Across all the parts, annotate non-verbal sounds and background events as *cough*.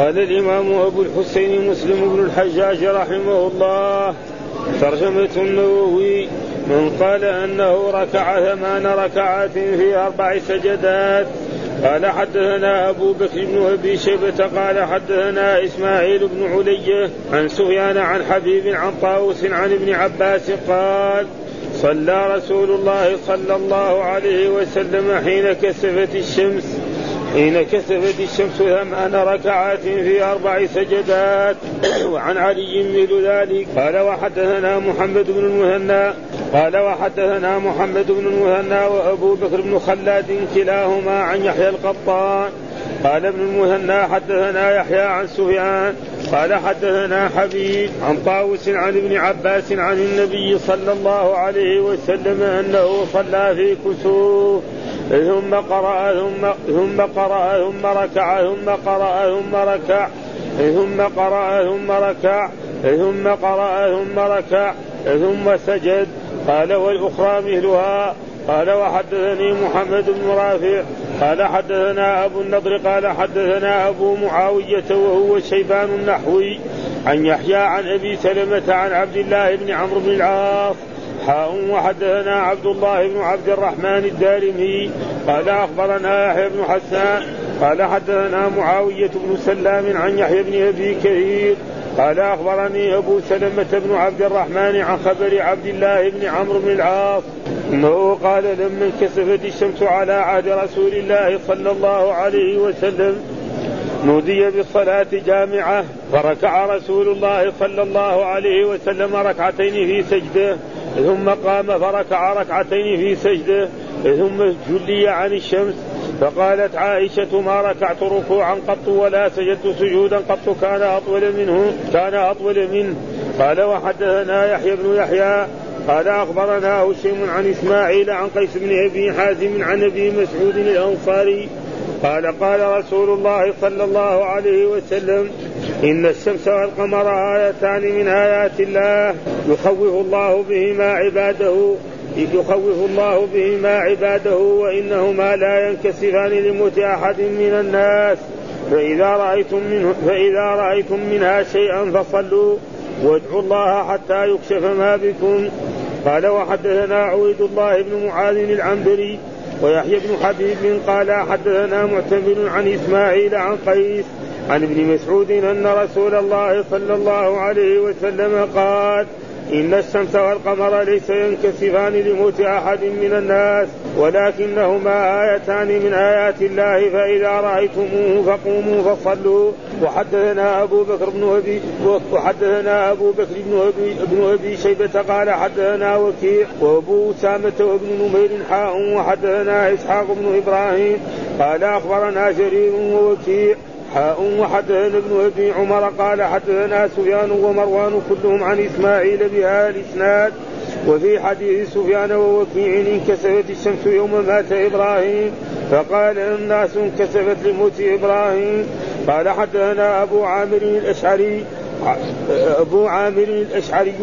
قال الإمام أبو الحسين مسلم بن الحجاج رحمه الله ترجمة النووي من قال أنه ركع ثمان ركعات في أربع سجدات. قال حدثنا أبو بكر بن أبي شيبة قال حدثنا إسماعيل بن علي عن سفيان عن حبيب عن طاووس عن ابن عباس قال صلى رسول الله صلى الله عليه وسلم حين كسفت الشمس. حين كسفت الشمس ثمان ركعات في أربع سجدات. *clears throat* وعن علي مثل ذلك. قال وحدثنا محمد بن المثنى. قال وحدثنا محمد بن المثنى وأبو بكر بن خلاد كلاهما عن يحيى القطان. قال ابن المثنى حدثنا يحيى عن سفيان. قال حدثنا حبيب عن طاووس عن ابن عباس عن النبي صلى الله عليه وسلم أنه صلى في كسوف. ثم قرأ ثم ثم قرأ ثم ركع ثم قرأ ثم ركع ثم قرأ ثم ركع ثم قرأ ثم ركع ثم سجد. قال والأخرى مثلها. قال وحدثني محمد بن رافع. قال حدثنا أبو النضر. قال حدثنا أبو معاوية وهو شيبان النحوي. عن يحيى عن أبي سلمة عن عبد الله بن عمرو بن العاص حاء وحدثنا عبد الله بن عبد الرحمن الدارمي قال أخبرنا يحيى بن حسان قال حدثنا معاوية بن سلام عن يحيى بن أبي كثير قال أخبرني أبو سلمة بن عبد الرحمن عن خبر عبد الله بن عمرو بن العاص إنه قال لما انكسفت الشمس على عهد رسول الله صلى الله عليه وسلم نودي بالصلاة جامعة فركع رسول الله صلى الله عليه وسلم ركعتين في سجده. ثم قام فركع ركعتين في سجده ثم جلي عن الشمس. فقالت عائشة ما ركعت ركوعا قط ولا سجدت سجودا قط كان أطول منه كان أطول منه. قال وحدثنا يحيى بن يحيى قال أخبرنا هشيم عن إسماعيل عن قيس بن أبي حازم عن أبي مسعود الأنصاري قال قال رسول الله صلى الله عليه وسلم إن الشمس والقمر آيتان من آيات الله يخوف الله بهما عباده يخوف الله بهما عباده وإنهما لا ينكسفان لموت أحد من الناس. فإذا رأيتم منه فإذا رأيتم منها شيئا فصلوا وادعوا الله حتى يكشف ما بكم. قال وحدثنا عبيد الله بن معاذ العنبري ويحيى بن حبيب قال حدثنا معتمر عن إسماعيل عن قيس عن ابن مسعود أن رسول الله صلى الله عليه وسلم قال إن الشمس والقمر ليس ينكسفان لموت أحد من الناس ولكنهما آيتان من آيات الله فإذا رأيتموه فقوموا فصلوا. وحدثنا أبو بكر بن أبي وحدثنا أبو بكر بن أبي بن أبي شيبة قال حدثنا وكيع وأبو أسامة وابن نمير حاء وحدثنا إسحاق بن إبراهيم قال أخبرنا جرير ووكيع حاء وحدثنا ابن أبي عمر قال حدثنا سفيان ومروان كلهم عن إسماعيل بهذا الاسناد وفي حديث سفيان ووكيع انكسفت الشمس يوم مات إبراهيم فقال الناس انكسفت لموت إبراهيم. قال حدثنا أبو عامر الأشعري أبو عامر الأشعري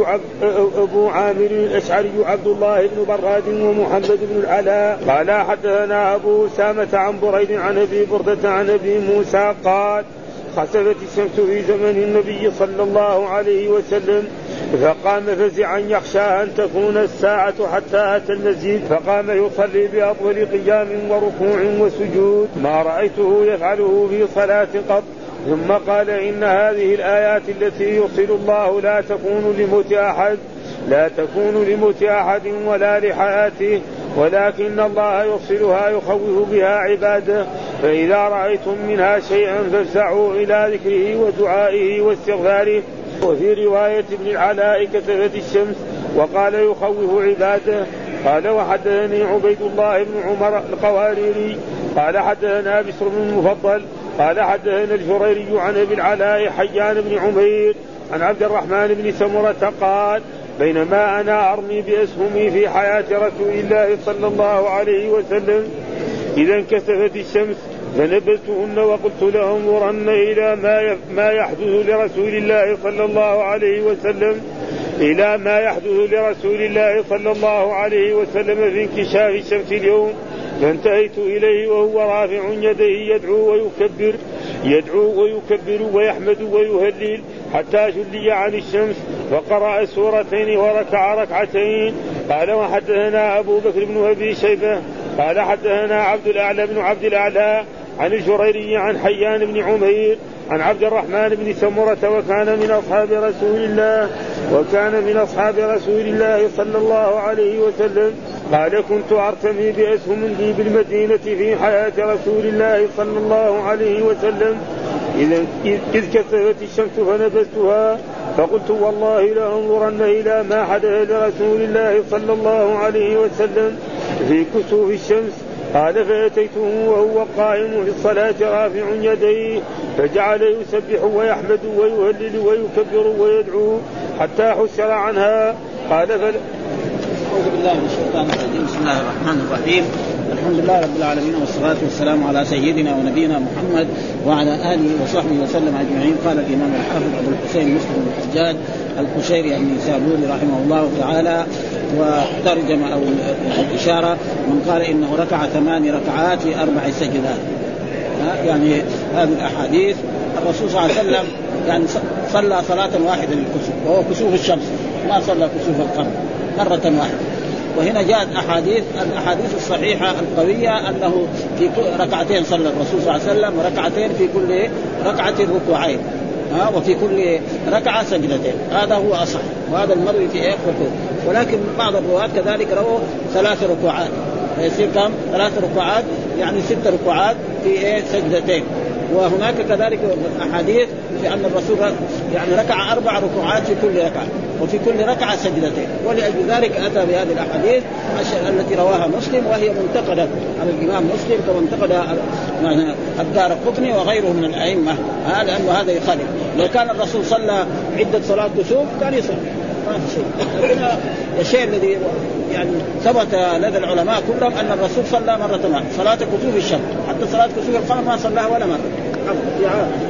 أبو عامر الأشعري عبد الله بن براد ومحمد بن العلاء. قال حدثنا أبو أسامة عن بريد عن أبي بردة عن أبي موسى قال خسفت الشمس في زمن النبي صلى الله عليه وسلم فقام فزعا يخشى أن تكون الساعة حتى أتى المسجد فقام يصلي باطول قيام وركوع وسجود. ما رأيته يفعله في صلاة قط ثم قال إن هذه الآيات التي يرسل الله لا تكون لموت أحد لا تكون لموت أحد ولا لحياته ولكن الله يرسلها يخوف بها عباده فإذا رأيتم منها شيئا فافزعوا إلى ذكره ودعائه واستغفاره. وفي رواية ابن العلاء كتفت الشمس وقال يخوف عباده. قال وحدثني عبيد الله بن عمر القواريري قال حدثنا بسر بن المفضل قال حدثنا الجريري عن ابي العلاء حيان بن عمير عن عبد الرحمن بن سمرة قال بينما أنا أرمي بأسهمي في حياة رسول الله صلى الله عليه وسلم. إذا انكسفت الشمس فنبذتهن وقلت لانظرن إلى ما ما يحدث لرسول الله صلى الله عليه وسلم. إلى ما يحدث لرسول الله صلى الله عليه وسلم في انكشاف الشمس اليوم. فانتهيت إليه وهو رافع يديه يدعو ويكبر يدعو ويكبر ويحمد ويهلل حتى شلي عن الشمس وقرأ سورتين وركع ركعتين. قال وحدثنا أبو بكر بن أبي شيبة قال حدثنا عبد الأعلى بن عبد الأعلى عن الجريري عن حيان بن عمير عن عبد الرحمن بن سمرة وكان من أصحاب رسول الله وكان من أصحاب رسول الله صلى الله عليه وسلم. قال كنت أرتمي بأسهم لي بالمدينة في حياة رسول الله صلى الله عليه وسلم. إذا إذ كسفت الشمس فنبذتها فقلت والله لأنظرن إلى ما حدث لرسول الله صلى الله عليه وسلم في كسوف الشمس قال فأتيته وهو قائم في الصلاة رافع يديه فجعل يسبح ويحمد ويهلل ويكبر ويدعو حتى حسر عنها. قال فل... أعوذ بالله من الشيطان الرجيم. بسم الله الرحمن الرحيم. الحمد لله رب العالمين والصلاة والسلام على سيدنا ونبينا محمد وعلى آله وصحبه وسلم أجمعين. قال الإمام الحافظ أبو الحسين مسلم بن الحجاج القشيري النيسابوري رحمه الله تعالى وترجم أو الإشارة من قال إنه ركع ثمان ركعات في أربع سجدات. يعني هذه الأحاديث الرسول صلى الله عليه وسلم يعني صلى صلاة واحدة للكسوف وهو كسوف الشمس ما صلى كسوف القمر مرة واحدة. وهنا جاءت أحاديث الأحاديث الصحيحة القوية أنه في ركعتين صلى الرسول صلى الله عليه وسلم وركعتين في كل ركعة ركوعين. وفي كل ركعة سجدتين. هذا هو أصح وهذا المروي في إيه؟ ركوع ولكن بعض الرواة كذلك رووا ثلاث ركوعات. فيصير كم؟ ثلاث ركوعات يعني ست ركوعات في إيه؟ سجدتين. وهناك كذلك أحاديث في أن الرسول يعني ركع أربع ركوعات في كل ركعة وفي كل ركعة سجدتين. ولأجل ذلك أتى بهذه الأحاديث التي رواها مسلم وهي منتقدة على الإمام مسلم كما انتقد يعني الدار القطني وغيره من الأئمة. آه لأنه هذا يخالف. لو كان الرسول صلى عدة صلاة كسوف كان يصلي ما في شيء الشيء الذي يعني ثبت لدى العلماء كلهم أن الرسول صلى مره واحدة صلاة كسوف الشمس. حتى صلاة كسوف القمر ما صلاها ولا مرة.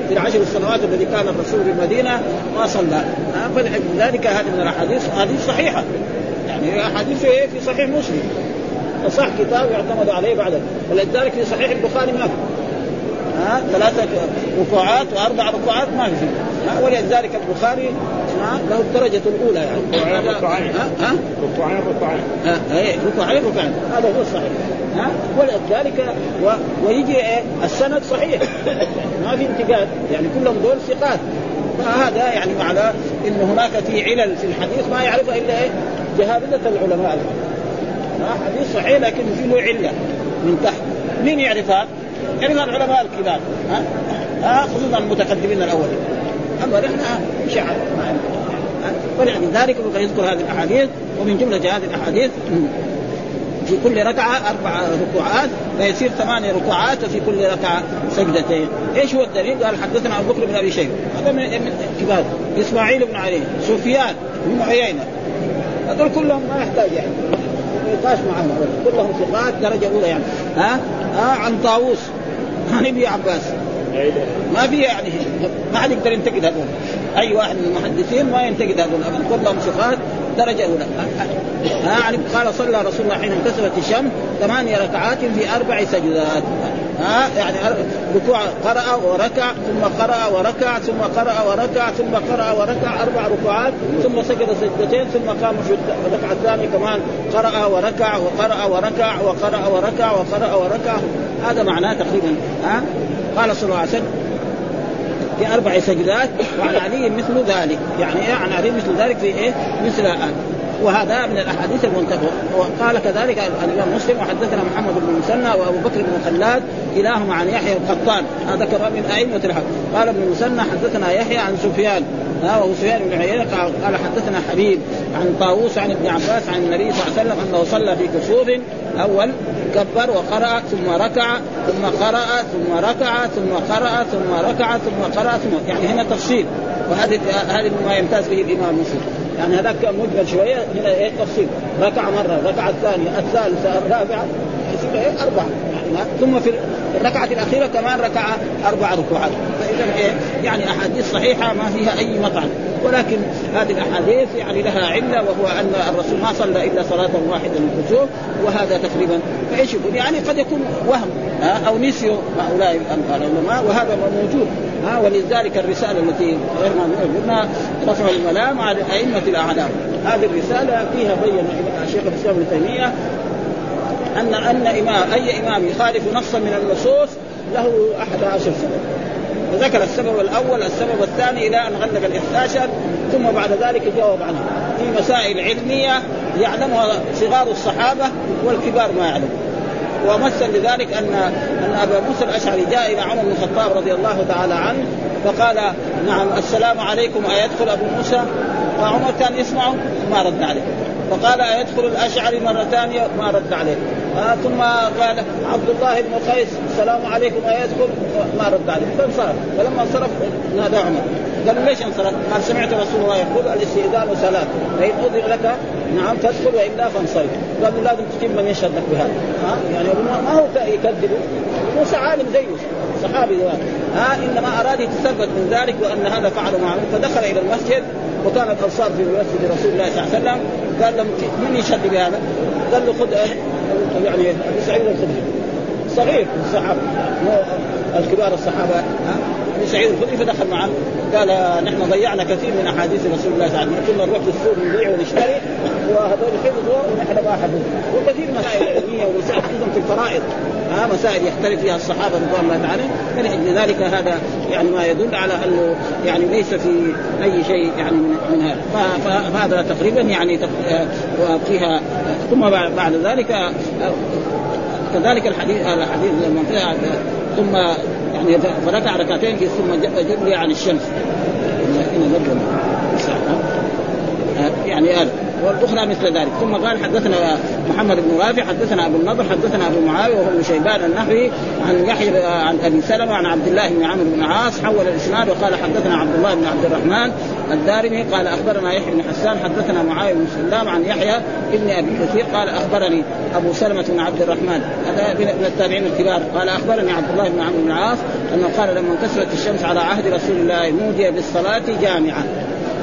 في العشر السنوات الذي كان الرسول في المدينة ما صلى. فلذلك هذه من الأحاديث أحاديث صحيحة. يعني أحاديث في صحيح مسلم. صح كتاب يعتمد عليه بعد. ولذلك في صحيح البخاري ما في. ها ثلاثة ركوعات وأربع ركوعات ما في. ولذلك البخاري له الدرجة الأولى يعني. ركوعين ها؟ ركوعين ركوعين ركوعين ركوعين هذا هو الصحيح. ها؟ ولذلك و... ويجي إيه السند صحيح. ما في انتقاد. يعني كلهم دول ثقات. فهذا يعني معناه إن هناك في علل في الحديث ما يعرفها إلا إيه جهابذة العلماء. حديث صحيح لكن في له علة من تحت. مين يعرفها؟ يعرفها العلماء الكبار. ها؟ ها خصوصا المتقدمين الأولين. اما نحن مش عارف ولذلك يذكر هذه الأحاديث ومن جملة هذه الأحاديث في كل ركعة أربع ركوعات فيصير ثمانية ركوعات وفي كل ركعة سجدتين، إيش هو الدليل؟ قال حدثنا أبو بكر بن أبي شيبة. هذا من كبار. إسماعيل بن علي سفيان بن عيينة. هذول كلهم ما يحتاج يعني. نقاش معهم. كلهم ثقات درجة أولى يعني. ها؟ ها؟ عن طاووس. عن ابن عباس. ما في يعني. ما حد يقدر ينتقد هذول. أي واحد من المحدثين ما ينتقد هذول. ابدا كلهم ثقات درجة أولى. ها يعني قال صلى رسول الله حين انكسفت الشمس ثمانية ركعات في أربع سجدات. ها يعني ركوع قرأ وركع ثم قرأ وركع ثم قرأ وركع ثم قرأ وركع أربع ركوعات ثم سجد سجدتين ثم قام في الركعة الثانية كمان قرأ وركع وقرأ وركع وقرأ وركع وقرأ وركع. هذا معناه تقريبا ها؟ قال صلى الله عليه وسلم في أربع سجدات وعن علي مثل ذلك. يعني إيه؟ عن علي مثل ذلك في إيه؟ مثل آن وهذا من الأحاديث المنتقى وقال كذلك الإمام مسلم وحدثنا محمد بن المثنى وأبو بكر بن خلاد كلاهما عن يحيى القطان. هذا كرم من أئمة الحق قال ابن المثنى حدثنا يحيى عن سفيان. وهو سفيان بن عيينة. قال حدثنا حبيب عن طاووس عن ابن عباس عن النبي صلى الله عليه وسلم أنه صلى في كسوف. أول كبر وقرأ ثم ركع ثم قرأ ثم ركع ثم قرأ ثم ركع ثم قرأ ثم يعني هنا تفصيل. وهذه هذه ما يمتاز به الإمام مسلم. يعني هذاك مجمل شوية هنا إيه تفصيل. ركع مرة ركع الثانية الثالثة الرابعة الاخيره إيه أربع ثم في الركعة الأخيرة كمان ركع أربع ركوعات. فإذا إيه يعني أحاديث صحيحة ما فيها أي مطعن ولكن هذه الأحاديث يعني لها علة وهو أن الرسول ما صلى إلا صلاة واحدة من الكسوف وهذا تقريبا فإيش يكون؟ يعني قد يكون وهم أو نسيوا هؤلاء العلماء وهذا موجود. ها ولذلك الرسالة التي غير قلنا رفع الملام على أئمة الاعلام هذه الرسالة فيها بين شيخ الإسلام ابن تيمية ان أن امام أي إمام يخالف نصا من النصوص له أحد عشر سبب وذكر السبب الأول السبب الثاني إلى أن غلق الاحدى ثم بعد ذلك جاوب عنها في مسائل علمية يعلمها صغار الصحابة والكبار ما يعلمون. ومثل لذلك أن أن ابا موسى الأشعري جاء إلى عمر بن الخطاب رضي الله تعالى عنه فقال نعم السلام عليكم أيدخل أبو موسى؟ فعمر كان يسمعه ما رد عليه. فقال أيدخل الأشعري مرة ثانية؟ ما رد عليه. آه ثم قال عبد الله بن قيس السلام عليكم أيدخل؟ ما رد عليه. فانصرف. فلما انصرف نادى عمر. قال ليش انصرف؟ قال سمعت رسول الله يقول الاستئذان ثلاث فإن أذن لك نعم فادخل وإلا فانصرف قال لازم تجيب من يشهد لك بهذا. ها؟ يعني ما هو يكذبه موسى عالم زيه. صحابي ها؟ إنما أراد يتثبت من ذلك وأن هذا فعل معروف. فدخل إلى المسجد وكان الأنصار في مسجد رسول الله صلى الله عليه وسلم. قال لهم من يشهد بهذا؟ قال له خذ يعني أبو سعيد الخدري. صغير من الصحابة. الكبار الصحابة. ها؟ ابو سعيد الخدري فدخل معه. قال نحن ضيعنا كثير من أحاديث رسول الله صلى الله عليه وسلم. كنا نروح في السوق نبيع ونشتري. وهذول حفظوا ونحن ما حفظوا وكثير مسائل علمية ومسائل أيضا في الفرائض. ها مسائل يختلف فيها الصحابة رضوان الله تعالى. فلأجل ذلك هذا يعني ما يدل على أنه يعني ليس في أي شيء يعني من هذا. فهذا تقريبا يعني فيها. ثم بعد ذلك كذلك الحديث الحديث ثم يعني فركع ركعتين ثم جبري عن الشمس. يعني هذا. والاخرى مثل ذلك. ثم قال حدثنا محمد بن رافع حدثنا أبو النضر حدثنا أبو معاوية وهو شيبان النحوي عن يحيى عن أبي سلمة عن عبد الله بن عمرو بن عاص حول الإسناد وقال حدثنا عبد الله بن عبد الرحمن الدارمي قال أخبرنا يحيى بن حسان حدثنا معاوية بن سلام عن يحيى ابن أبي كثير قال أخبرني أبو سلمة بن عبد الرحمن. هذا من التابعين الكبار. قال أخبرني عبد الله بن عمرو بن العاص أنه قال لما انكسرت الشمس على عهد رسول الله نودي بالصلاة جامعه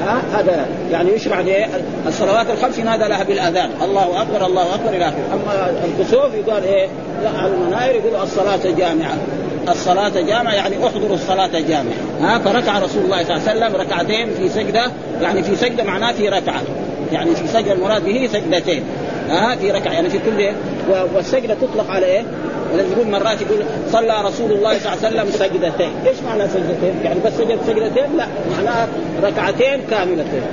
ها هذا يعني يشرع الصلوات الخمس ينادى لها بالآذان. الله أكبر الله أكبر إلى آخره. أما الكسوف يقال إيه؟ لا على المناير يقولوا الصلاة جامعة. الصلاة جامعة يعني احضروا الصلاة جامعة. ها فركع رسول الله صلى الله عليه وسلم ركعتين في سجدة. يعني في سجدة معناه في ركعة. يعني في سجدة المراد به سجدتين. ها في ركعة. يعني في كل والسجدة تطلق على إيه؟ ولذلك يقول مرات يقول صلى رسول الله صلى الله عليه وسلم سجدتين، إيش معنى سجدتين؟ يعني بس سجد سجدتين؟ لا معناها ركعتين كاملتين.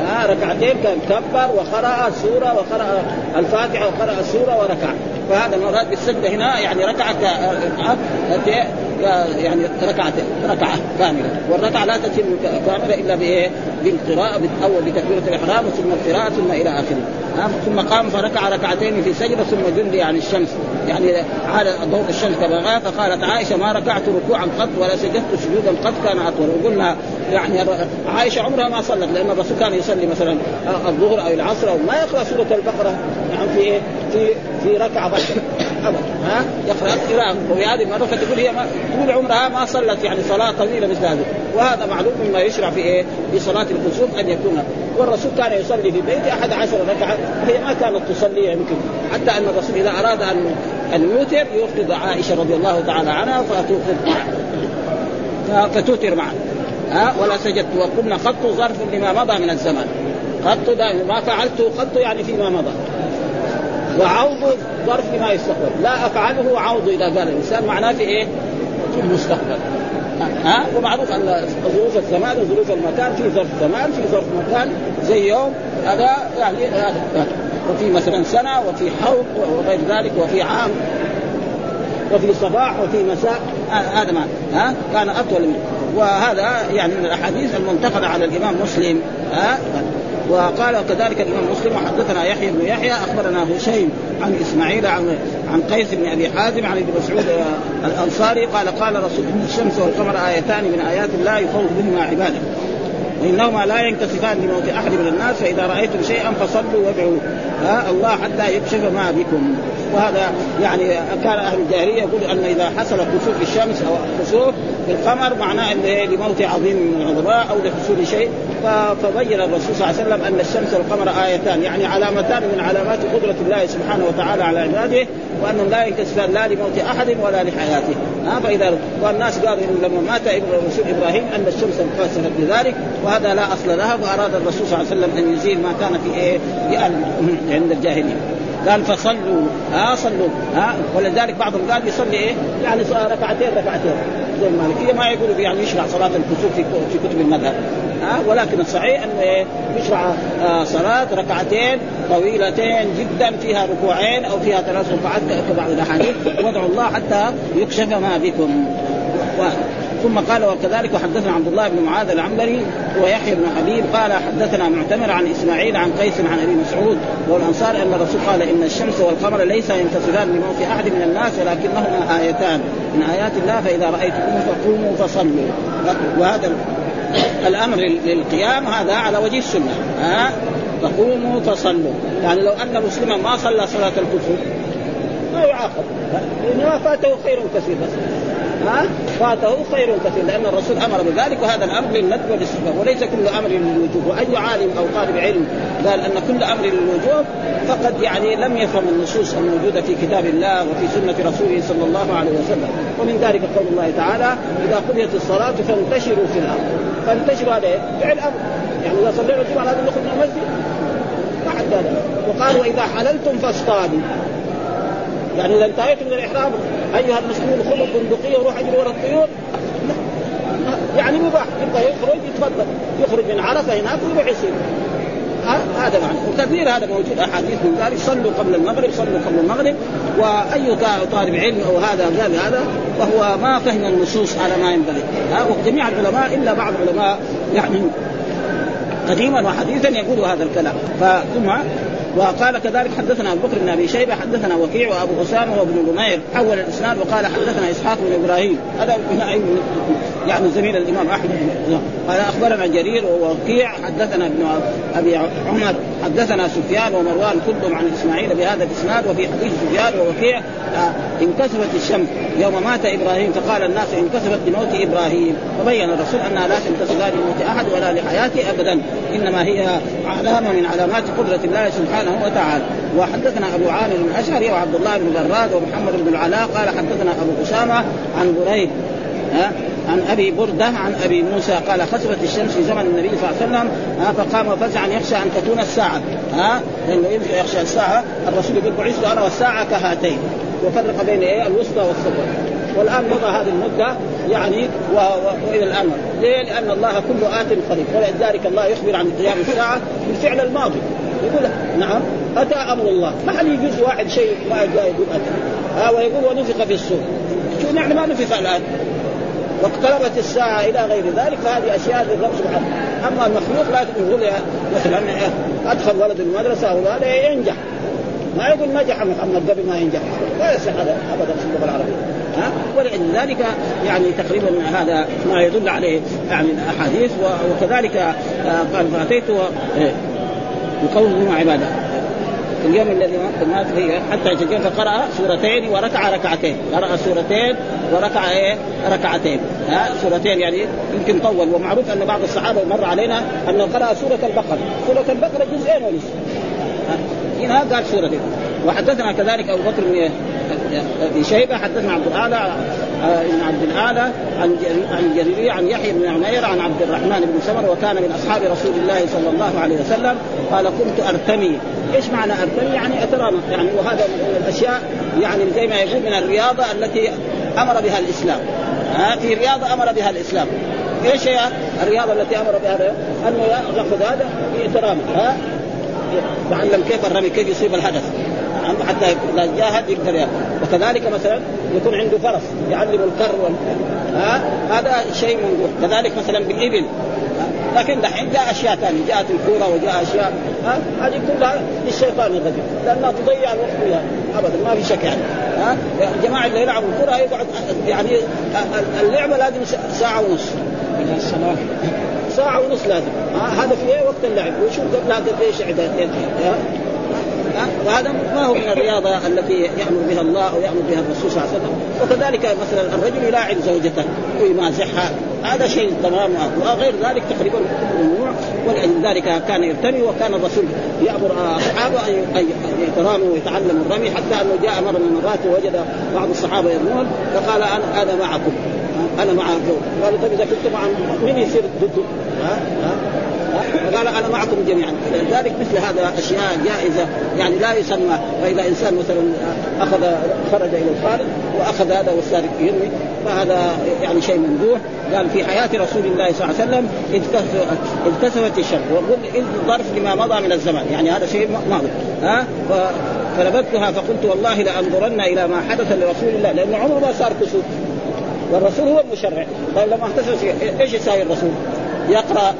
آه ركعتين كان كبر وقرأ سورة وقرأ الفاتحة وقرأ سورة وركع فهذا المراد بالسجدة هنا يعني ركعة يعني ركعة ركعة كاملة. والركعة لا تتم كاملة إلا بإيه؟ بالقراءة أول بتكبيرة الإحرام ثم القراءة ثم إلى آخره. ثم قام فركع ركعتين في سجدة ثم جلي عن الشمس. يعني عاد ضوء الشمس كما فقالت عائشة ما ركعت ركوعا قط ولا سجدت سجودا قط كان أطول. وقلنا يعني عائشة عمرها ما صلت لأن الرسول كان يصلي مثلا الظهر أو العصر أو ما يقرأ سورة البقرة. يعني في إيه؟ في في ركعة بس. ابدا ها؟ يقرأ قراءه وفي هذه المره فتقول هي ما طول عمرها ما صلت يعني صلاة طويلة مثل هذه. وهذا معلوم مما يشرع في إيه؟ في صلاة الكسوف أن يكون. والرسول كان يصلي في بيته أحد عشر ركعة وهي ما كانت تصلي يمكن. حتى أن الرسول إذا أراد ان أن يوتر يوقظ عائشة رضي الله تعالى عنها فتوقظ فتوتر معه. ها؟ ولا سجدت وقلنا خط ظرف لما مضى من الزمان. خط ما فعلته خط يعني فيما مضى. وعوض ظرف لما يستقبل. لا أفعله عوض إذا قال الإنسان معناه في إيه؟ في المستقبل. ها؟ ومعروف أن ظروف الزمان وظروف المكان في ظرف زمان في ظرف مكان زي يوم هذا يعني هذا. وفي مثلا سنة وفي حوض وغير ذلك وفي عام وفي صباح وفي مساء هذا ما ها؟ كان أطول منه وهذا يعني من الأحاديث المنتقده على الإمام مسلم. ها؟ وقال كذلك الإمام مسلم وحدثنا يحيى بن يحيى أخبرنا هشيم عن إسماعيل عن عن قيس بن أبي حازم عن ابن مسعود الأنصاري قال قال رسول الشمس والقمر آيتان من آيات الله يخوف بهما عباده وإنهما لا ينكسفان لموت أحد من الناس فإذا رأيتم شيئا فصلوا وادعوا ها الله حتى يكشف ما بكم. وهذا يعني كان أهل الجاهلية يقول أن إذا حصل كسوف الشمس أو كسوف القمر معناه ان لموت عظيم من العظماء أو لحصول شيء. فبين الرسول صلى الله عليه وسلم أن الشمس والقمر آيتان يعني علامتان من علامات قدرة الله سبحانه وتعالى على عباده وانهم لا ينكسفان لا لموت أحد ولا لحياته. ها فإذا والناس قالوا لما مات الرسول إبراهيم أن الشمس انكسرت بذلك وهذا لا أصل لها فاراد الرسول صلى الله عليه وسلم أن يزيل ما كان في إيه؟ عند الجاهلية. قال فصلوا ها صلوا. ها ولذلك بعضهم قال يصلي إيه؟ يعني ركعتين ركعتين. زي المالكيه ما يقولوا يعني يشرع صلاة الكسوف في كتب المذهب. ها ولكن الصحيح إنه إيه؟ يشرع آه صلاة ركعتين طويلتين جدا فيها ركوعين أو فيها ثلاث ركعات كبعض الأحاديث. وادعوا الله حتى يكشف ما بكم. ثم قال وكذلك وحدثنا عبد الله بن معاذ العنبري ويحيى بن حبيب قال حدثنا معتمر عن إسماعيل عن قيس عن أبي مسعود والأنصار أن الرسول قال إن الشمس والقمر ليس ينتصران لموت أحد من الناس ولكنهما آيتان من آيات الله فإذا رايتموه فقوموا فصلوا. وهذا الأمر للقيام هذا على وجه السنة. ها؟ فقوموا فصلوا. يعني لو أن مسلما ما صلى صلاة الكفر ما يعاقب لأنه فاته خير كثير. بس ها؟ فاته خير كثير لأن الرسول أمر بذلك وهذا الأمر للندب والاستحباب وليس كل أمر للوجوب. وأي عالم أو طالب علم قال أن كل أمر للوجوب فقد يعني لم يفهم النصوص الموجودة في كتاب الله وفي سنة رسوله صلى الله عليه وسلم. ومن ذلك قول الله تعالى إذا قضيت الصلاة فانتشروا في الأرض. فانتشروا هذا فعل أمر. يعني إذا صلينا الجمعه لازم نخرج من المسجد ما حد وقال وإذا حللتم فاصطادوا. يعني إذا انتهيتم من الإحرام أيها المسلمون خذوا بندقيه وروح اجري ورا الطيور. يعني مباح يبغى يخرج يتفضل. يخرج من عرفة هناك ويروح يصير. هذا معنى. وكثير هذا موجود أحاديث من ذلك. صلوا قبل المغرب صلوا قبل المغرب. وأي طالب علم أو هذا قال هذا وهو ما فهم النصوص على ما ينبغي. وجميع العلماء إلا بعض العلماء يعني قديما وحديثا يقول هذا الكلام. ثم وقال كذلك حدثنا أبو بكر بن أبي شيبة حدثنا وكيع وأبو أسامة وابن نمير حول الإسناد وقال حدثنا إسحاق بن إبراهيم. هذا يعني زميل الإمام أحمد. قال أخبرنا جرير ووكيع حدثنا ابن أبي عمر. حدثنا سفيان ومروان كلهم عن إسماعيل بهذا الإسناد وفي حديث سفيان ووكيع آه، انكسفت الشمس يوم مات إبراهيم فقال الناس انكسفت لموت إبراهيم فبين الرسول أنها لا تنكسف لا لموت أحد ولا لحياته أبدا إنما هي علامه من علامات قدرة الله سبحانه وتعالى. وحدثنا أبو عامر الاشعري وعبد الله بن براد ومحمد بن العلاء قال حدثنا أبو أسامة عن بريد ها عن أبي بردة عن أبي موسى قال خسفت الشمس في زمن النبي صلى الله عليه وسلم ها فقام فزعا يخشى أن تكون الساعة. ها لأنه يخشى الساعة الرسول يقول بعثت أنا والساعة كهاتين. وفرق بين إيه؟ الوسطى والصغرى والآن مضى هذه المدة يعني و... و... وإلى الآن. ليه؟ لأن الله كل آت قريب ولذلك الله يخبر عن قيام الساعة بالفعل الماضي. يقول نعم أتى أمر الله. ما حد يجوز واحد شيء ما يقول اتى ها ويقول ونفخ في الصور شو يعني ما نفخ الآن. واقتربت الساعة إلى غير ذلك فهذه أشياء للرب سبحانه أما المخلوق لا يقول مثلا أدخل ولد المدرسة وهذا ينجح. ما يقول نجح محمد قبل ما ينجح. لا يصح هذا ابدا في اللغة العربية. ها؟ ولذلك يعني تقريبا هذا ما يدل عليه يعني الأحاديث وكذلك آه، قال فأتيت بقوله عبادة. اليوم الذي مات فيه حتى يتجن فقرأ سورتين وركع ركعتين. قرأ سورتين وركع إيه؟ ركعتين. ها؟ سورتين يعني يمكن طول. ومعروف أن بعض الصحابة مر علينا أنه قرأ سورة البقرة. سورة البقرة جزئين ونصف. هنا قال سورتين. وحدثنا كذلك أبو بكر بن أبي شيبة حدثنا عبد الاعلى آه، بن عبد الاعلى عن عن جرير عن يحيى بن عمير عن عبد الرحمن بن سمر وكان من أصحاب رسول الله صلى الله عليه وسلم قال كنت أرتمي. إيش معنى أرتمي؟ يعني اترامى يعني وهذا من الأشياء يعني زي ما يقول من الرياضة التي أمر بها الإسلام. ها في رياضة أمر بها الإسلام. إيش هي الرياضة التي أمر بها أنه يأخذ هذا يترامى ها يتعلم كيف الرمي كيف يصيب الهدف حتى إذا جاهد يقدر وكذلك مثلا يكون عنده فرس يعلم الكر وال... ها؟ هذا شيء موجود. كذلك مثلا بالإبل. لكن دحين جاء أشياء ثانية. جاءت الكورة وجاء أشياء ها؟ هذه كلها للشيطان الرجيم. لانها تضيع الوقت فيها ابدا. ما في شك يعني ها؟ الجماعه اللي يلعبوا الكره يقعد يعني اللعبة لازم ساعة ونص. إلى الصلاه ساعة ونص لازم. هذا في إيه وقت اللعب؟ وشوف قبلها قد إيش وهذا ما هو من الرياضة التي يأمر بها الله أو يأمر بها الرسول صلى الله عليه وسلم. وكذلك مثلا الرجل يلاعب زوجته ويمازحها هذا شيء تمام وغير ذلك تقريبا ممنوع ولذلك كان يرتمي وكان الرسول يأمر أصحابه أن يتراموا ويتعلموا الرمي حتى أنه جاء مرة من المرات ووجد بعض الصحابة يرمون فقال أنا أنا معكم أنا مع الجو قالوا طيب إذا كنت مع من يصير ضده ها؟ ها؟ فقال أنا معكم جميعا. لذلك مثل هذا أشياء جائزة. يعني لا يسمى فإذا إنسان مثلا أخذ خرج إلى الخارج وأخذ هذا والسارق يرمي فهذا يعني شيء ممدوح. قال في حياة رسول الله صلى الله عليه وسلم التسفت الشمس وقل ظرف لما مضى من الزمان. يعني هذا شيء ماضي. ها؟ فنبذتها فقلت والله لأنظرن إلى ما حدث لرسول الله. لأنه عمره ما صار كسوف. والرسول هو المشرع. طيب لما احتسب إيش يساوي الرسول؟ يقرأ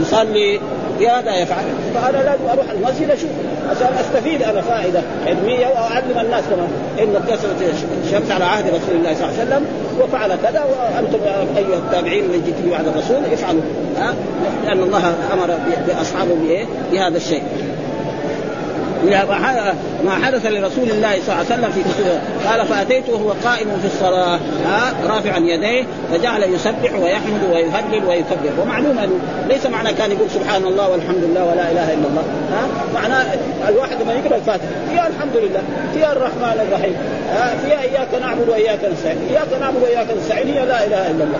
يصلي هذا يفعل. فأنا لازم أروح المسجد أشوف عشان أستفيد أنا فائدة علمية وأعلم الناس كمان. إن كسرت الشمس على عهد رسول الله صلى الله عليه وسلم وفعل كذا وأنتم أيها التابعين اللي جيتوا بعد الرسول افعلوا. ها؟ لأن الله أمر بأصحابه؟ بهذا الشيء. ما حدث لرسول الله صلى الله عليه وسلم في قال فأتيته وهو قائم في الصلاة. ها رافعا يديه فجعل يسبح ويحمد ويهلل ويكبر. ومعلوم انه ليس معنى كان يقول سبحان الله والحمد لله ولا إله إلا الله. ها معناه الواحد لما يقرأ الفاتحة. فيها الحمد لله فيها الرحمن الرحيم. ها فيها إياك نعبد وإياك نستعين. إياك نعبد وإياك نستعين. هي لا إله إلا الله.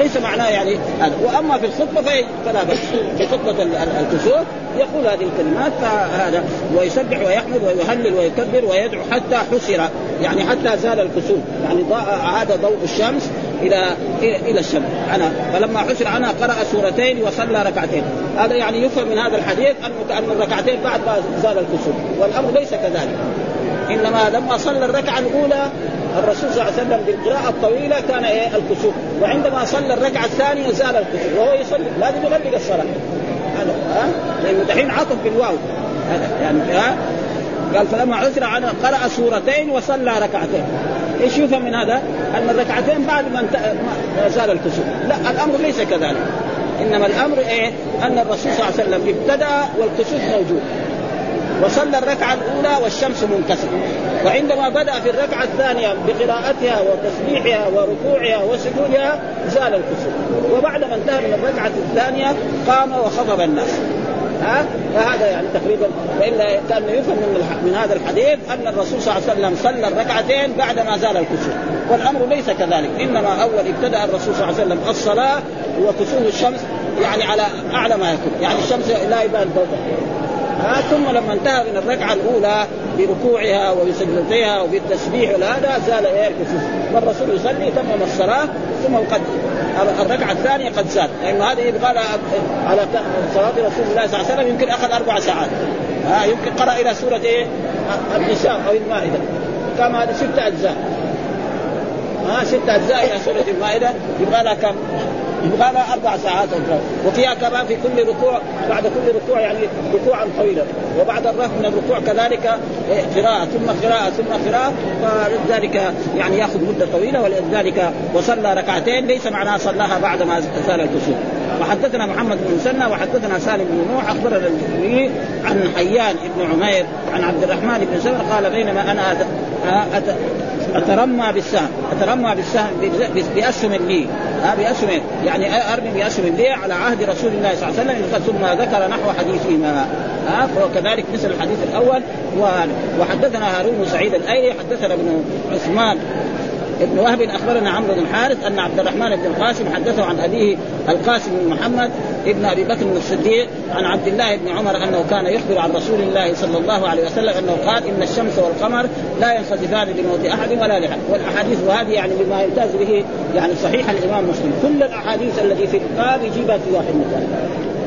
ليس معناه يعني هذا. وأما في الخطبة فلا بس في خطبة الكسوف يقول هذه الكلمات فهذا ويسبح ويحمد ويهلل ويكبر ويدعو حتى حسر. يعني حتى زال الكسوف يعني عاد ضوء الشمس إلى إلى الشمس. أنا فلما حسر عنها قرأ سورتين وصلى ركعتين. هذا يعني يفهم من هذا الحديث ان الركعتين بعد ما زال الكسوف والأمر ليس كذلك. إنما لما صلى الركعة الأولى الرسول صلى الله عليه وسلم بالقراءة الطويلة كان إيه؟ الكسوف. وعندما صلى الركعة الثانية زال الكسوف. وهو يصلي. لازم يغلق الصلاة. هذا ها؟ لأنه دحين عطف بالواو. هذا يعني ها؟ قال فلما عثر عنه قرأ سورتين وصلى ركعتين. إيش يفهم من هذا؟ أن الركعتين بعد ما, ما زال الكسوف، لا الأمر ليس كذلك، إنما الأمر إيه؟ أن الرسول صلى الله عليه وسلم ابتدأ والكسوف موجود، وصلى الركعة الأولى والشمس منكسرة. وعندما بدأ في الركعة الثانية بقراءتها وتسبيحها وركوعها وسجودها زال الكسوف وبعد ما انتهى من الركعة الثانية قام وخطب الناس. ها؟ فهذا يعني تقريبا وإلا كان يفهم من, من هذا الحديث أن الرسول صلى الله عليه وسلم صلى الركعتين بعد ما زال الكسوف والأمر ليس كذلك. إنما أول ابتدأ الرسول صلى الله عليه وسلم الصلاة وكسوف الشمس يعني على أعلى ما يكون. يعني الشمس لا يبان ها ثم لما انتهى من الركعة الأولى بركوعها وبسجدتها وبالتسبيح وهذا زال إيه الكسوف والرسول يصلي تمم الصلاة ثم قد الركعة الثانية قد زاد. لأنه هذه يبغى على صلاة رسول الله صلى الله عليه وسلم يمكن أخذ أربع ساعات. ها يمكن قرأ إلى سورة إيه النساء أو المائدة. كما هذه ست أجزاء. ها ست أجزاء إلى سورة المائدة. يبغى لها كم؟ يبغى لها أربع ساعات وفيها كمان في كل ركوع بعد كل ركوع يعني ركوعا طويلا. وبعد الرفع من الركوع كذلك قراءة ثم قراءة ثم قراءة. فلذلك يعني يأخذ مدة طويلة ولذلك وصلى ركعتين ليس معناها صلاها بعد ما زال الكسوف وحدثنا محمد بن مسنى وحدثنا سالم بن نوح أخبرنا الجبري عن حيان بن عمير عن عبد الرحمن بن سمر قال بينما أنا أت... أت... أترمى بالسهم أترمى بالسهم بأسهم لي. ها باسهم يعني أرمي باسهم لي على عهد رسول الله صلى الله عليه وسلم. ثم ذكر نحو حديثهما. ها؟ وكذلك مثل الحديث الأول. وحدثنا هارون سعيد الأيلي حدثنا ابن عثمان. ابن وهب أخبرنا عمرو بن الحارث أن عبد الرحمن بن القاسم حدثه عن أبيه القاسم بن محمد ابن أبي بكر الصديق عن عبد الله بن عمر أنه كان يخبر عن رسول الله صلى الله عليه وسلم أنه قال إن الشمس والقمر لا ينخسفان بموت أحد ولا لحد. والأحاديث وهذه يعني بما يمتاز به يعني صحيح الإمام مسلم. كل الأحاديث التي في الباب يجيبها في واحد مثلا.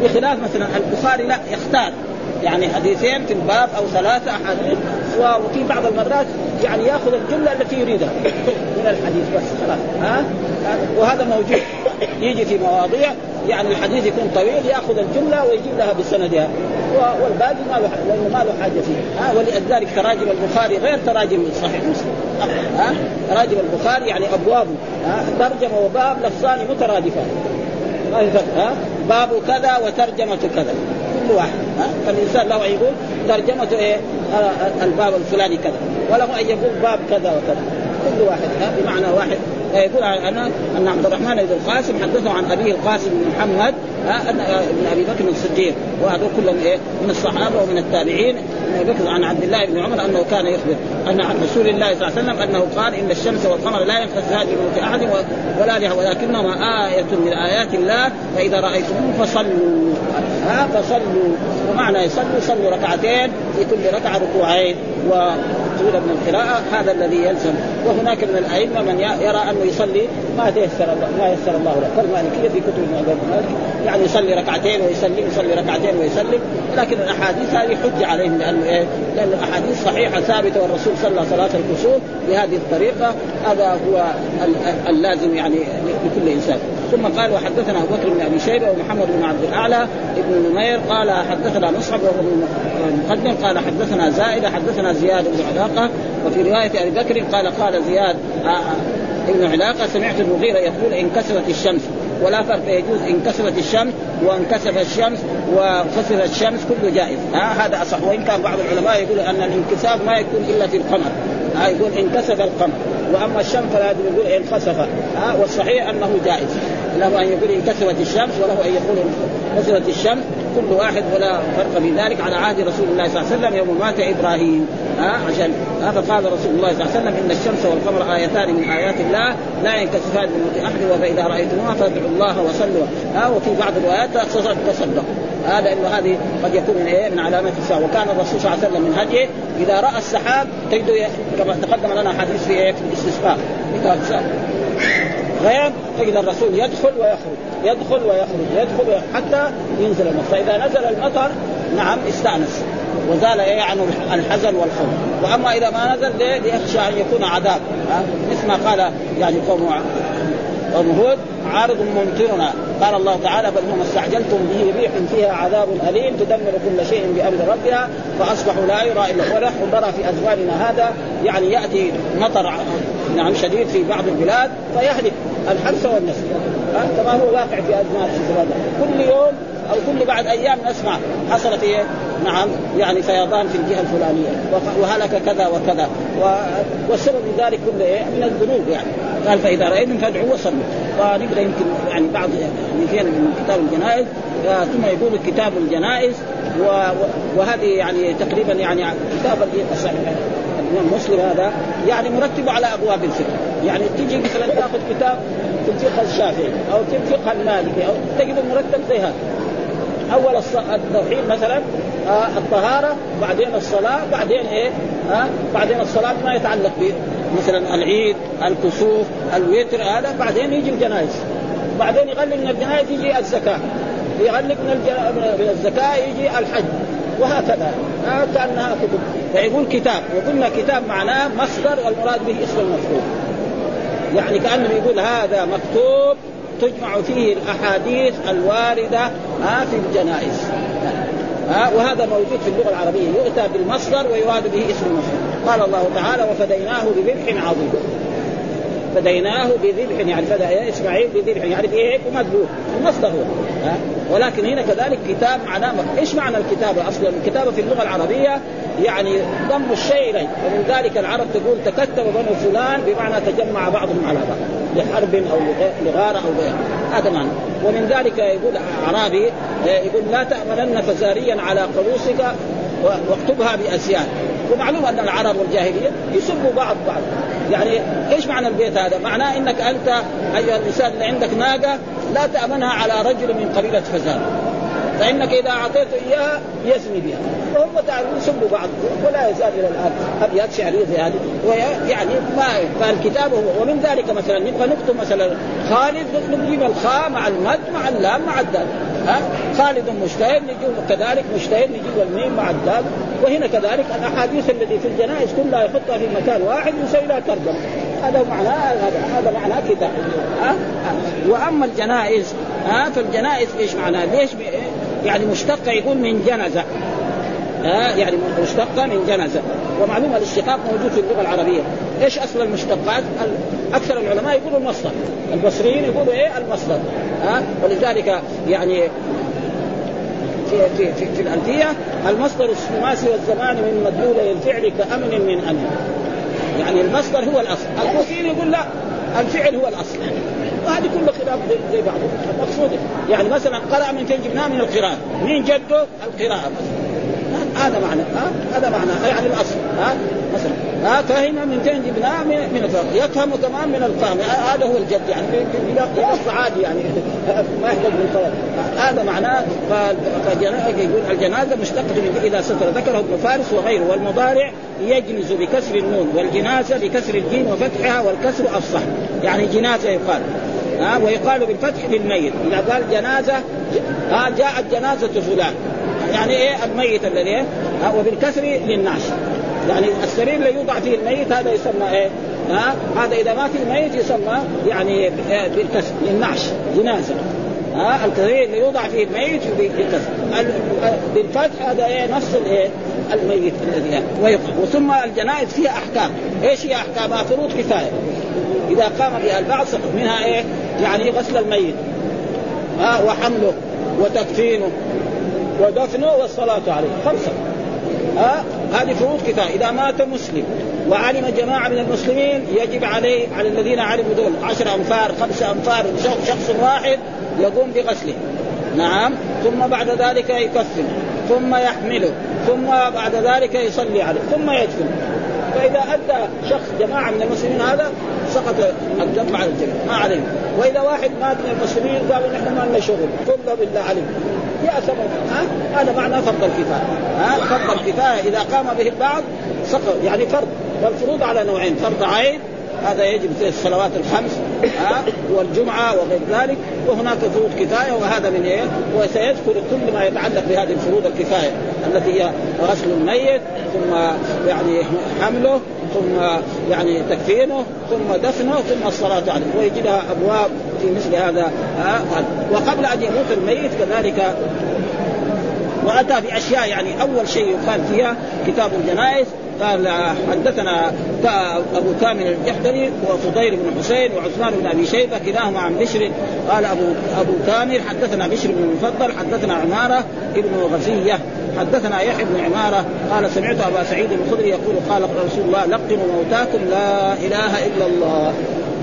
بخلاف مثلا البخاري لا يختار. يعني حديثين في الباب أو ثلاثة احاديث وفي بعض المرات يعني يأخذ الجملة التي يريدها من الحديث بس. خلاص. ها؟ وهذا موجود. يجي في مواضيع يعني الحديث يكون طويل يأخذ الجملة ويجيب لها بسندها. والباقي ما له لأنه ما له حاجة فيه. ها؟ ولذلك تراجم البخاري غير تراجم صحيح مسلم. ها؟ تراجم البخاري يعني أبوابه. ها؟ ترجمة وباب لفظان مترادفان. ما ها؟ باب كذا وترجمة كذا. كل واحد ها؟ فالإنسان له أن يقول ترجمه إيه؟ الباب الفلاني كذا وله أن يقول باب كذا وكذا كل واحد ها؟ بمعنى واحد. يقول أنا أن عبد الرحمن بن القاسم حدثه عن أبيه القاسم بن محمد أن ابن أبي بكر الصديق. وهذول كلهم إيه من الصحابة ومن التابعين. بكر عن عبد الله بن عمر أنه كان يخبر أن عن رسول الله صلى الله عليه وسلم أنه قال إن الشمس والقمر لا ينخسفان بموت أحد ولا لها ولكنهما آية من آيات الله فإذا رأيتموه فصلوا. ها فصلوا. ومعنى يصلوا صلوا ركعتين في كل ركعة ركوعين. وطول من القراءة هذا الذي يلزم. وهناك من الأئمة من يرى أنه يصلي ما تيسر الله ما يسر الله له. كالمالكية في كتب المالك يعني يصلي ركعتين ويسلم يصلي ركعتين ويسلم لكن الأحاديث هذه حجة عليهم لأنه إيه؟ لأن الأحاديث صحيحة ثابتة والرسول صلى صلاة الكسوف بهذه الطريقة هذا هو اللازم يعني لكل إنسان ثم قال وحدثنا أبو بكر بن أبي شيبة ومحمد بن عبد الأعلى ابن نمير قال حدثنا مصعب وهو المقدم قال حدثنا زائده حدثنا زياد بن علاقة وفي رواية أبي بكر قال قال زياد آه، آه، ابن علاقة سمعت المغيرة يقول انكسفت الشمس ولا فرق يجوز انكسفت الشمس وانكسف الشمس وخسف الشمس كله جائز. ها هذا أصح. وإن كان بعض العلماء يقول أن الانخساف ما يكون إلا في القمر. ها يقول انخسف القمر. وأما الشمس فلا يقول انخسف ها والصحيح أنه جائز. له أن يقول انكسفت الشمس وله أن يقول انخسفت الشمس. كل واحد ولا فرق في ذلك على عهد رسول الله صلى الله عليه وسلم. يوم مات إبراهيم. ها عشان هذا قال رسول الله صلى الله عليه وسلم إن الشمس والقمر آيتان من آيات الله لا ينكسفان بموت أحد فاذا رأيتموها فادعوا الله وصلوا. ها وفي بعض الروايات تصدقوا هذا إنه هذه قد يكون من إيه؟ من علامات الساعة وكان الرسول صلى الله عليه وسلم من هديه إذا رأى السحاب تجد كما تقدم لنا حديث في إيه؟ في الاستسقاء. غيم تجد الرسول يدخل ويخرج يدخل ويخرج يدخل ويخرج حتى ينزل المطر فإذا نزل المطر نعم استأنس. وزال إيه الحزن والخوف. وأما إذا ما نزل ليخشى أن يكون عذاب. مثل ما قال يعني قوم قوم هود عارض ممطرنا. قال الله تعالى بل هم استعجلتم به ريح فيها عذاب أليم تدمر كل شيء بأمر ربها فأصبحوا لا يرى إلا ونحن نرى في ازماننا هذا يعني يأتي مطر نعم شديد في بعض البلاد فيهلك. الحرث والنسل كما هو واقع في أزمان كل يوم أو كل بعد أيام نسمع حصلت إيه؟ نعم يعني فيضان في الجهة الفلانية. وهلك كذا وكذا. والسبب في ذلك كله إيه؟ من الذنوب يعني. قال فإذا رأيتم فادعوا وصلوا. ونبدا يمكن يعني بعض مثال من كتاب الجنائز. آه، ثم يقول كتاب الجنائز. وهذه يعني تقريبا يعني كتاب الإمام مسلم هذا يعني مرتب على أبواب الفقه. يعني تيجي مثلا تأخذ كتاب في الفقه الشافعي أو في الفقه المالكي أو تجد مرتب زي هذا. أول التوحيد مثلا آه الطهارة بعدين الصلاة بعدين إيه؟ آه بعدين الصلاة ما يتعلق ب مثلا العيد الكسوف الوتر هذا بعدين يجي الجنائز. بعدين يغلق من الجنائز يجي الزكاة. يغلق من, من الزكاة يجي الحج. وهكذا. كأنها كتب. فيقول كتاب. وقلنا كتاب معناه مصدر والمراد به اسم المفعول يعني كأنه يقول هذا مكتوب تجمع فيه الأحاديث الواردة في الجنائز. آه وهذا موجود في اللغة العربية. يؤتى بالمصدر ويراد به اسم المصدر. قال الله تعالى وفديناه بذبح عظيم. فديناه بذبح يعني فدى إسماعيل بذبح يعني بايه؟ بمذبوح المصدر هو ها ولكن هنا كذلك كتاب معناه إيش معنى الكتابه أصلا؟ الكتابه في اللغة العربية يعني ضم الشيء إليه ومن ذلك العرب تقول تكتب بنو فلان بمعنى تجمع بعضهم على بعض لحرب أو لغارة أو غيره هذا معنى ومن ذلك يقول أعرابي يقول لا تامنن فزاريا على قلوسك واكتبها بأسياد ومعلوم أن العرب والجاهلية يسبوا بعض بعض يعني إيش معنى البيت هذا؟ معناه إنك أنت أيها الانسان اللي عندك ناقة لا تأمنها على رجل من قبيلة فزان فإنك إذا أعطيته إياها يزني بها. وهم تعرفون يسبوا بعض ولا يزال إلى الآن أبيات شعرية زي هذه. يعني ما فالكتاب هو. ومن ذلك مثلا نبغى نكتب مثلا خالد نجيب الخاء مع المد مع اللام مع الدال. خالد مجتهد نجيب كذلك مجتهد نجيب الميم مع الدال. وهنا كذلك الأحاديث التي في الجنائز كلها يحطها في مكان واحد يسوي لها ترجمة. هذا معناه هذا هذا معناه كذا ها؟ وأما الجنائز ها؟ فالجنائز إيش معناه؟ ليش يعني مشتقة يقول من جنزه ها؟ يعني مشتقة من جنزه ومعلومه الاشتقاق موجود في اللغة العربية. إيش أصل المشتقات؟ أكثر العلماء يقولوا المصدر. البصريين يقولوا إيه؟ المصدر. ها؟ ولذلك يعني في في في, في الألفية المصدر الثلاثي والزمان من مدلول الفعل كأمن من أمن. يعني المصدر هو الأصل. الكوفيين يقول لا الفعل هو الأصل. وهذه كل خلاف زي بعضه المقصود يعني مثلا قرأ من فين جبناه من القراءة. مين جده؟ القراءة هذا معنى. هذا معنى. يعني الأصل. ها؟ مثلا. ها فهم من فين جبناه من, الفهم يفهم كمان من الفهم. هذا هو الجد. يعني ينص عادي يعني. *laughs* ما يحتاج من طلب. هذا معناه يقول الجنازة مشتقة من إذا ستر. ذكره ابن فارس وغيره. والمضارع يجنز بكسر النون والجنازة بكسر الجيم وفتحها والكسر أفصح. يعني جنازة يقال. ها ويقال بالفتح للميت إذا قال جنازة ها جاءت جنازة فلان. يعني إيه؟ الميت الذي وبالكسر للنعش يعني السرير اللي يوضع فيه الميت هذا يسمى إيه؟ ها؟ هذا إذا ما في ميت يسمى يعني بالكسر للنعش جنازة. ها؟ السرير اللي يوضع فيه الميت بالكسر. بالفتح هذا إيه؟ نفس الإيه؟ الميت الذي ويقع. وثم الجنائز فيها أحكام، إيش هي احكامها؟ فروض كفاية. إذا قام بها البعض منها إيه؟ يعني غسل الميت. ها؟ وحمله وتكفينه ودفنه والصلاة عليه. خمسة. ها؟ هذه فروض كفاية إذا مات مسلم وعلم جماعة من المسلمين يجب عليه على الذين علموا دول عشر أنفار خمسة أنفار شخص واحد يقوم بغسله. نعم. ثم بعد ذلك يكفن ثم يحمله ثم بعد ذلك يصلي عليه ثم يدفن. فإذا أدى شخص جماعة من المسلمين هذا سقط الذنب على الجميع. ما عليه وإذا واحد مات من المسلمين قالوا نحن ما لنا شغل. كله بالله عليك يأثم ها؟ هذا معنى فرض الكفاية. ها؟ فرض الكفاية إذا قام به البعض سقط. يعني فرض. والفروض على نوعين. فرض عين هذا يجب في الصلوات الخمس ها؟ والجمعة وغير ذلك. وهناك فروض كفاية وهذا من إيه؟ وسيذكر كل ما يتعلق بهذه الفروض الكفاية التي هي غسل الميت ثم يعني حمله ثم يعني تكفينه ثم دفنه ثم الصلاة عليه. ويجي لها أبواب في مثل هذا وقبل أن يموت الميت كذلك وأتى بأشياء يعني أول شيء يقال فيها كتاب الجنائز. قال حدثنا أبو كامل الجحدري وفضيل بن حسين وعثمان بن أبي شيبة كلاهما عن بشر. قال أبو أبو كامل حدثنا بشر بن المفضل حدثنا عمارة ابن غزية حدثنا يحيى بن عمارة. قال سمعت أبا سعيد الخدري يقول قال رسول الله لقنوا موتاكم لا إله إلا الله.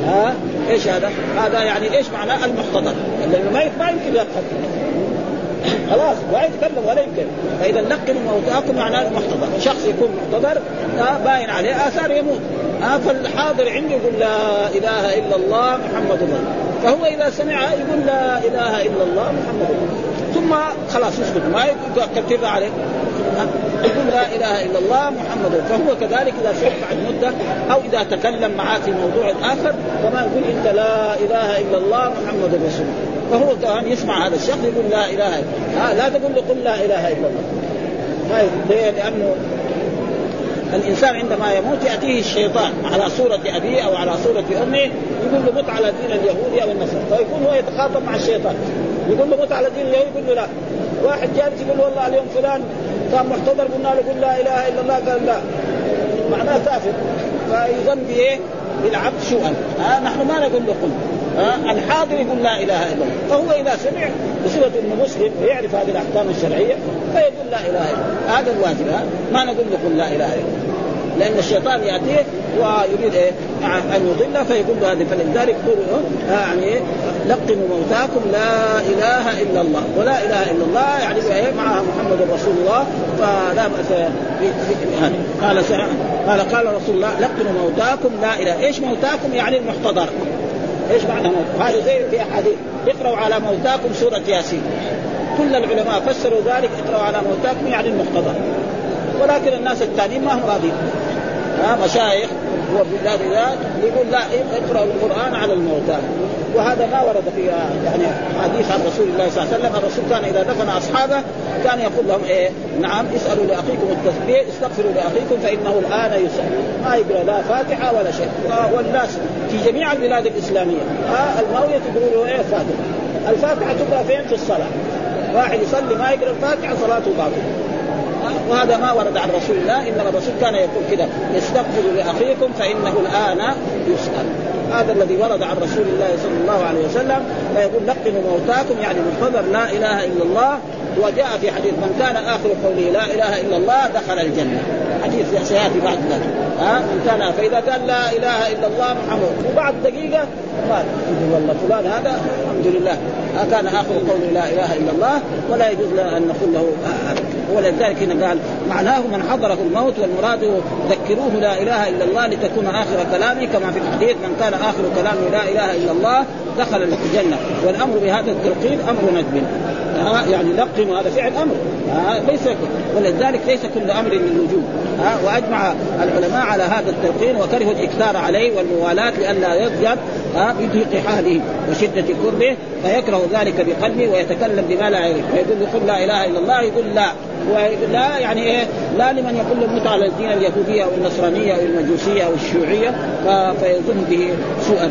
ها؟ إيش هذا؟ هذا يعني إيش معناه المحتضر لأنه ما يمكن يلقن خلاص لا يتكلم ولا يمكن. فإذا لقنوا موتاكم معناه المحتضر شخص يكون محتضر باين عليه اثار يموت. آه فالحاضر عنده يقول لا إله إلا الله محمد رسول فهو إذا سمع يقول لا إله إلا الله محمد رسول ثم خلاص يسكت ما يكثر عليه. يقول لا إله إلا الله محمد فهو كذلك إذا سمع بعد مدة أو إذا تكلم معاه في موضوع آخر كمان يقول انت لا إله إلا الله محمد رسول فهو كمان يسمع هذا الشخص يقول لا إله إلا الله. لا تقول له قل لا إله إلا الله. ما لأنه الإنسان عندما يموت يأتيه الشيطان على صورة أبيه أو على صورة أمه يقول له مت على دين اليهودي أو النصارى فيكون هو يتخاطب مع الشيطان. يقول له مت على دين اليهود يقول له لا. واحد جالس يقول والله اليوم فلان كان محتضر قلنا له قل لا إله إلا الله قال لا. معناه كافر فيظن بايه؟ بالعبد سوءا ها نحن ما نقول له قل. ها الحاضر يقول لا إله إلا الله. فهو إذا سمع بصفة إنه مسلم ويعرف هذه الأحكام الشرعية فيقول لا إله إلا الله. هذا الواجب ها؟ ما نقول له قل لا إله إلا الله. لأن الشيطان ياتيه ويريد إيه؟ أن يضله فيقول هذه فلذلك يعني لقنوا موتاكم لا إله إلا الله. ولا إله إلا الله يعني إيه معها محمد رسول الله. فلا بأس قال قال قال رسول الله لقنوا موتاكم لا إله. إيش موتاكم؟ يعني المحتضر. إيش معنى موت؟ هذا زي في أحاديث. اقرأوا على موتاكم سورة ياسين. كل العلماء فسروا ذلك اقرأوا على موتاكم يعني المحتضر. ولكن الناس الثانيين ما هم راضين ها مشايخ وبلاد ذات يقول لا اقرأوا القرآن على الموتى. وهذا ما ورد في يعني حديث عن رسول الله صلى الله عليه وسلم. الرسول كان إذا دفن أصحابه كان يقول لهم إيه؟ نعم اسألوا لأخيكم التسبيح استغفروا لأخيكم فإنه الآن يسال ما يقرأ لا فاتحة ولا شيء. والناس في جميع البلاد الإسلامية آه الماويه تقولوا له إيه؟ فاتحة. الفاتحة تقرأ فين؟ في الصلاة. واحد يصلي ما يقرأ الفاتحة صلاته باطلة. وهذا ما ورد عن رسول الله. إنما الرسول كان يقول كذا استغفروا لأخيكم فإنه الآن يسأل. هذا الذي ورد عن رسول الله صلى الله عليه وسلم. فيقول لقنوا موتاكم يعني منتظر لا إله إلا الله. وجاء في حديث من كان آخر قوله لا إله إلا الله دخل الجنة. حديث سيأتي بعد ذلك. ها؟ من كان فإذا قال لا إله إلا الله محمد. وبعد دقيقة قال والله فلان هذا الحمد لله. كان آخر قوله لا إله إلا الله ولا يجوز أن نقول له ولذلك هنا قال معناه من حضره الموت والمراد ذكروه لا إله إلا الله لتكون آخر كلامه كما في الحديث من كان آخر كلامه لا إله إلا الله دخل الجنة. والأمر بهذا التلقين أمر ندب يعني لقن هذا فعل أمر. ليس ولذلك ليس كل أمر للوجوب وأجمع العلماء على هذا التلقين وكرهوا الإكثار عليه والموالاة لئلا يضجر بضيق حاله وشدة كربه فيكره ذلك بقلبه ويتكلم بما لا يعرف فيقول يقول لا إله إلا الله يقول لا. ويقول لا يعني إيه لا لمن يقول الموت على الدين اليهودية أو النصرانيه أو المجوسيه أو الشيوعيه فيظن به سوءا.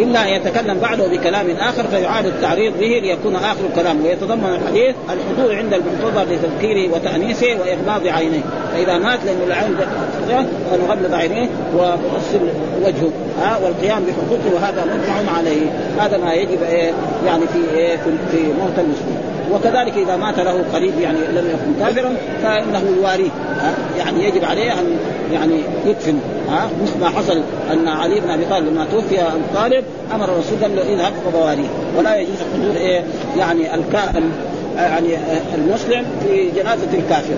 إلا أن يتكلم بعده بكلام آخر فيعاد التعريض به ليكون آخر كلامه. ويتضمن الحديث الحضور عند المنتظر لتذكيره وتأنيسه وإغماض عينيه. فإذا مات لأنه العين ونغمض عينيه ونغسل وجهه. ها والقيام بحقوقه وهذا مجمع عليه. هذا ما يجب إيه يعني إيه في, في موت المسلم وكذلك إذا مات له قريب يعني لم يكن كافرا فإنه يواريه يعني يجب عليه أن يعني يدفن ها؟ مثل ما حصل أن علي بن أبي طالب لما توفي أبو طالب أمر الرسول قال له اذهب فبواريه ولا يجوز حضور إيه؟ يعني الكا يعني المسلم في جنازة الكافر.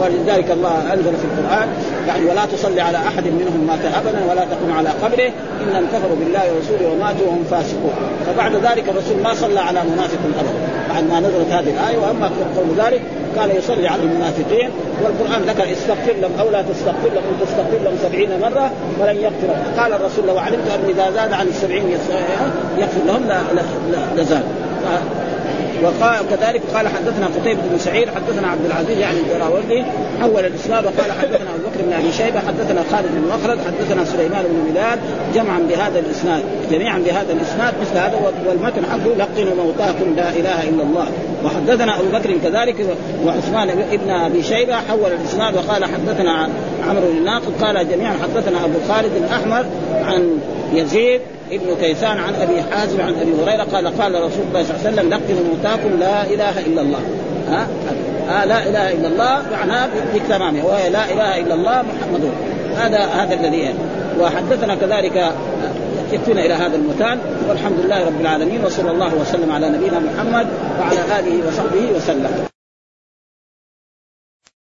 ولذلك الله أنزل في القرآن يعني ولا تصلي على أحد منهم مات أبدا ولا تقم على قبره انهم كفروا بالله ورسوله وماتوا وهم فاسقون. فبعد ذلك الرسول ما صلى على منافق أبدا. بعد ما نزلت هذه الآية وأما قول ذلك كان يصلي على المنافقين. والقرآن ذكر استغفر لهم أو لا تستغفر لهم ان تستغفر لهم سبعين مرة فلن يغفر قال الرسول لو علمت أن إذا زاد عن السبعين يغفر لهم لزاد وقال كذلك قال حدثنا قتيبة بن سعيد حدثنا عبد العزيز يعني الدراوردي حول الإسناد وقال حدثنا أبو بكر بن أبي شيبة حدثنا خالد بن مخلد حدثنا سليمان بن بلال جمعا بهذا الإسناد جميعا بهذا الإسناد مثل هذا والمتن حقه لقنوا موتاكم لا إله إلا الله. وحدثنا أبو بكر كذلك وعثمان بن أبي شيبة حول الإسناد وقال حدثنا عمرو بن ناقد قال جميعا حدثنا أبو خالد الاحمر عن يزيد ابن كيسان عن أبي حازم عن أبي هريرة قال قال رسول الله صلى الله عليه وسلم لقنوا موتاكم لا إله إلا الله. ها؟ آه لا إله إلا الله معناه بتمامه وهي لا إله إلا الله محمد. هذا هذا الذي وحدثنا كذلك يكفينا إلى هذا المكان والحمد لله رب العالمين وصلى الله وسلم على نبينا محمد وعلى آله وصحبه وسلم.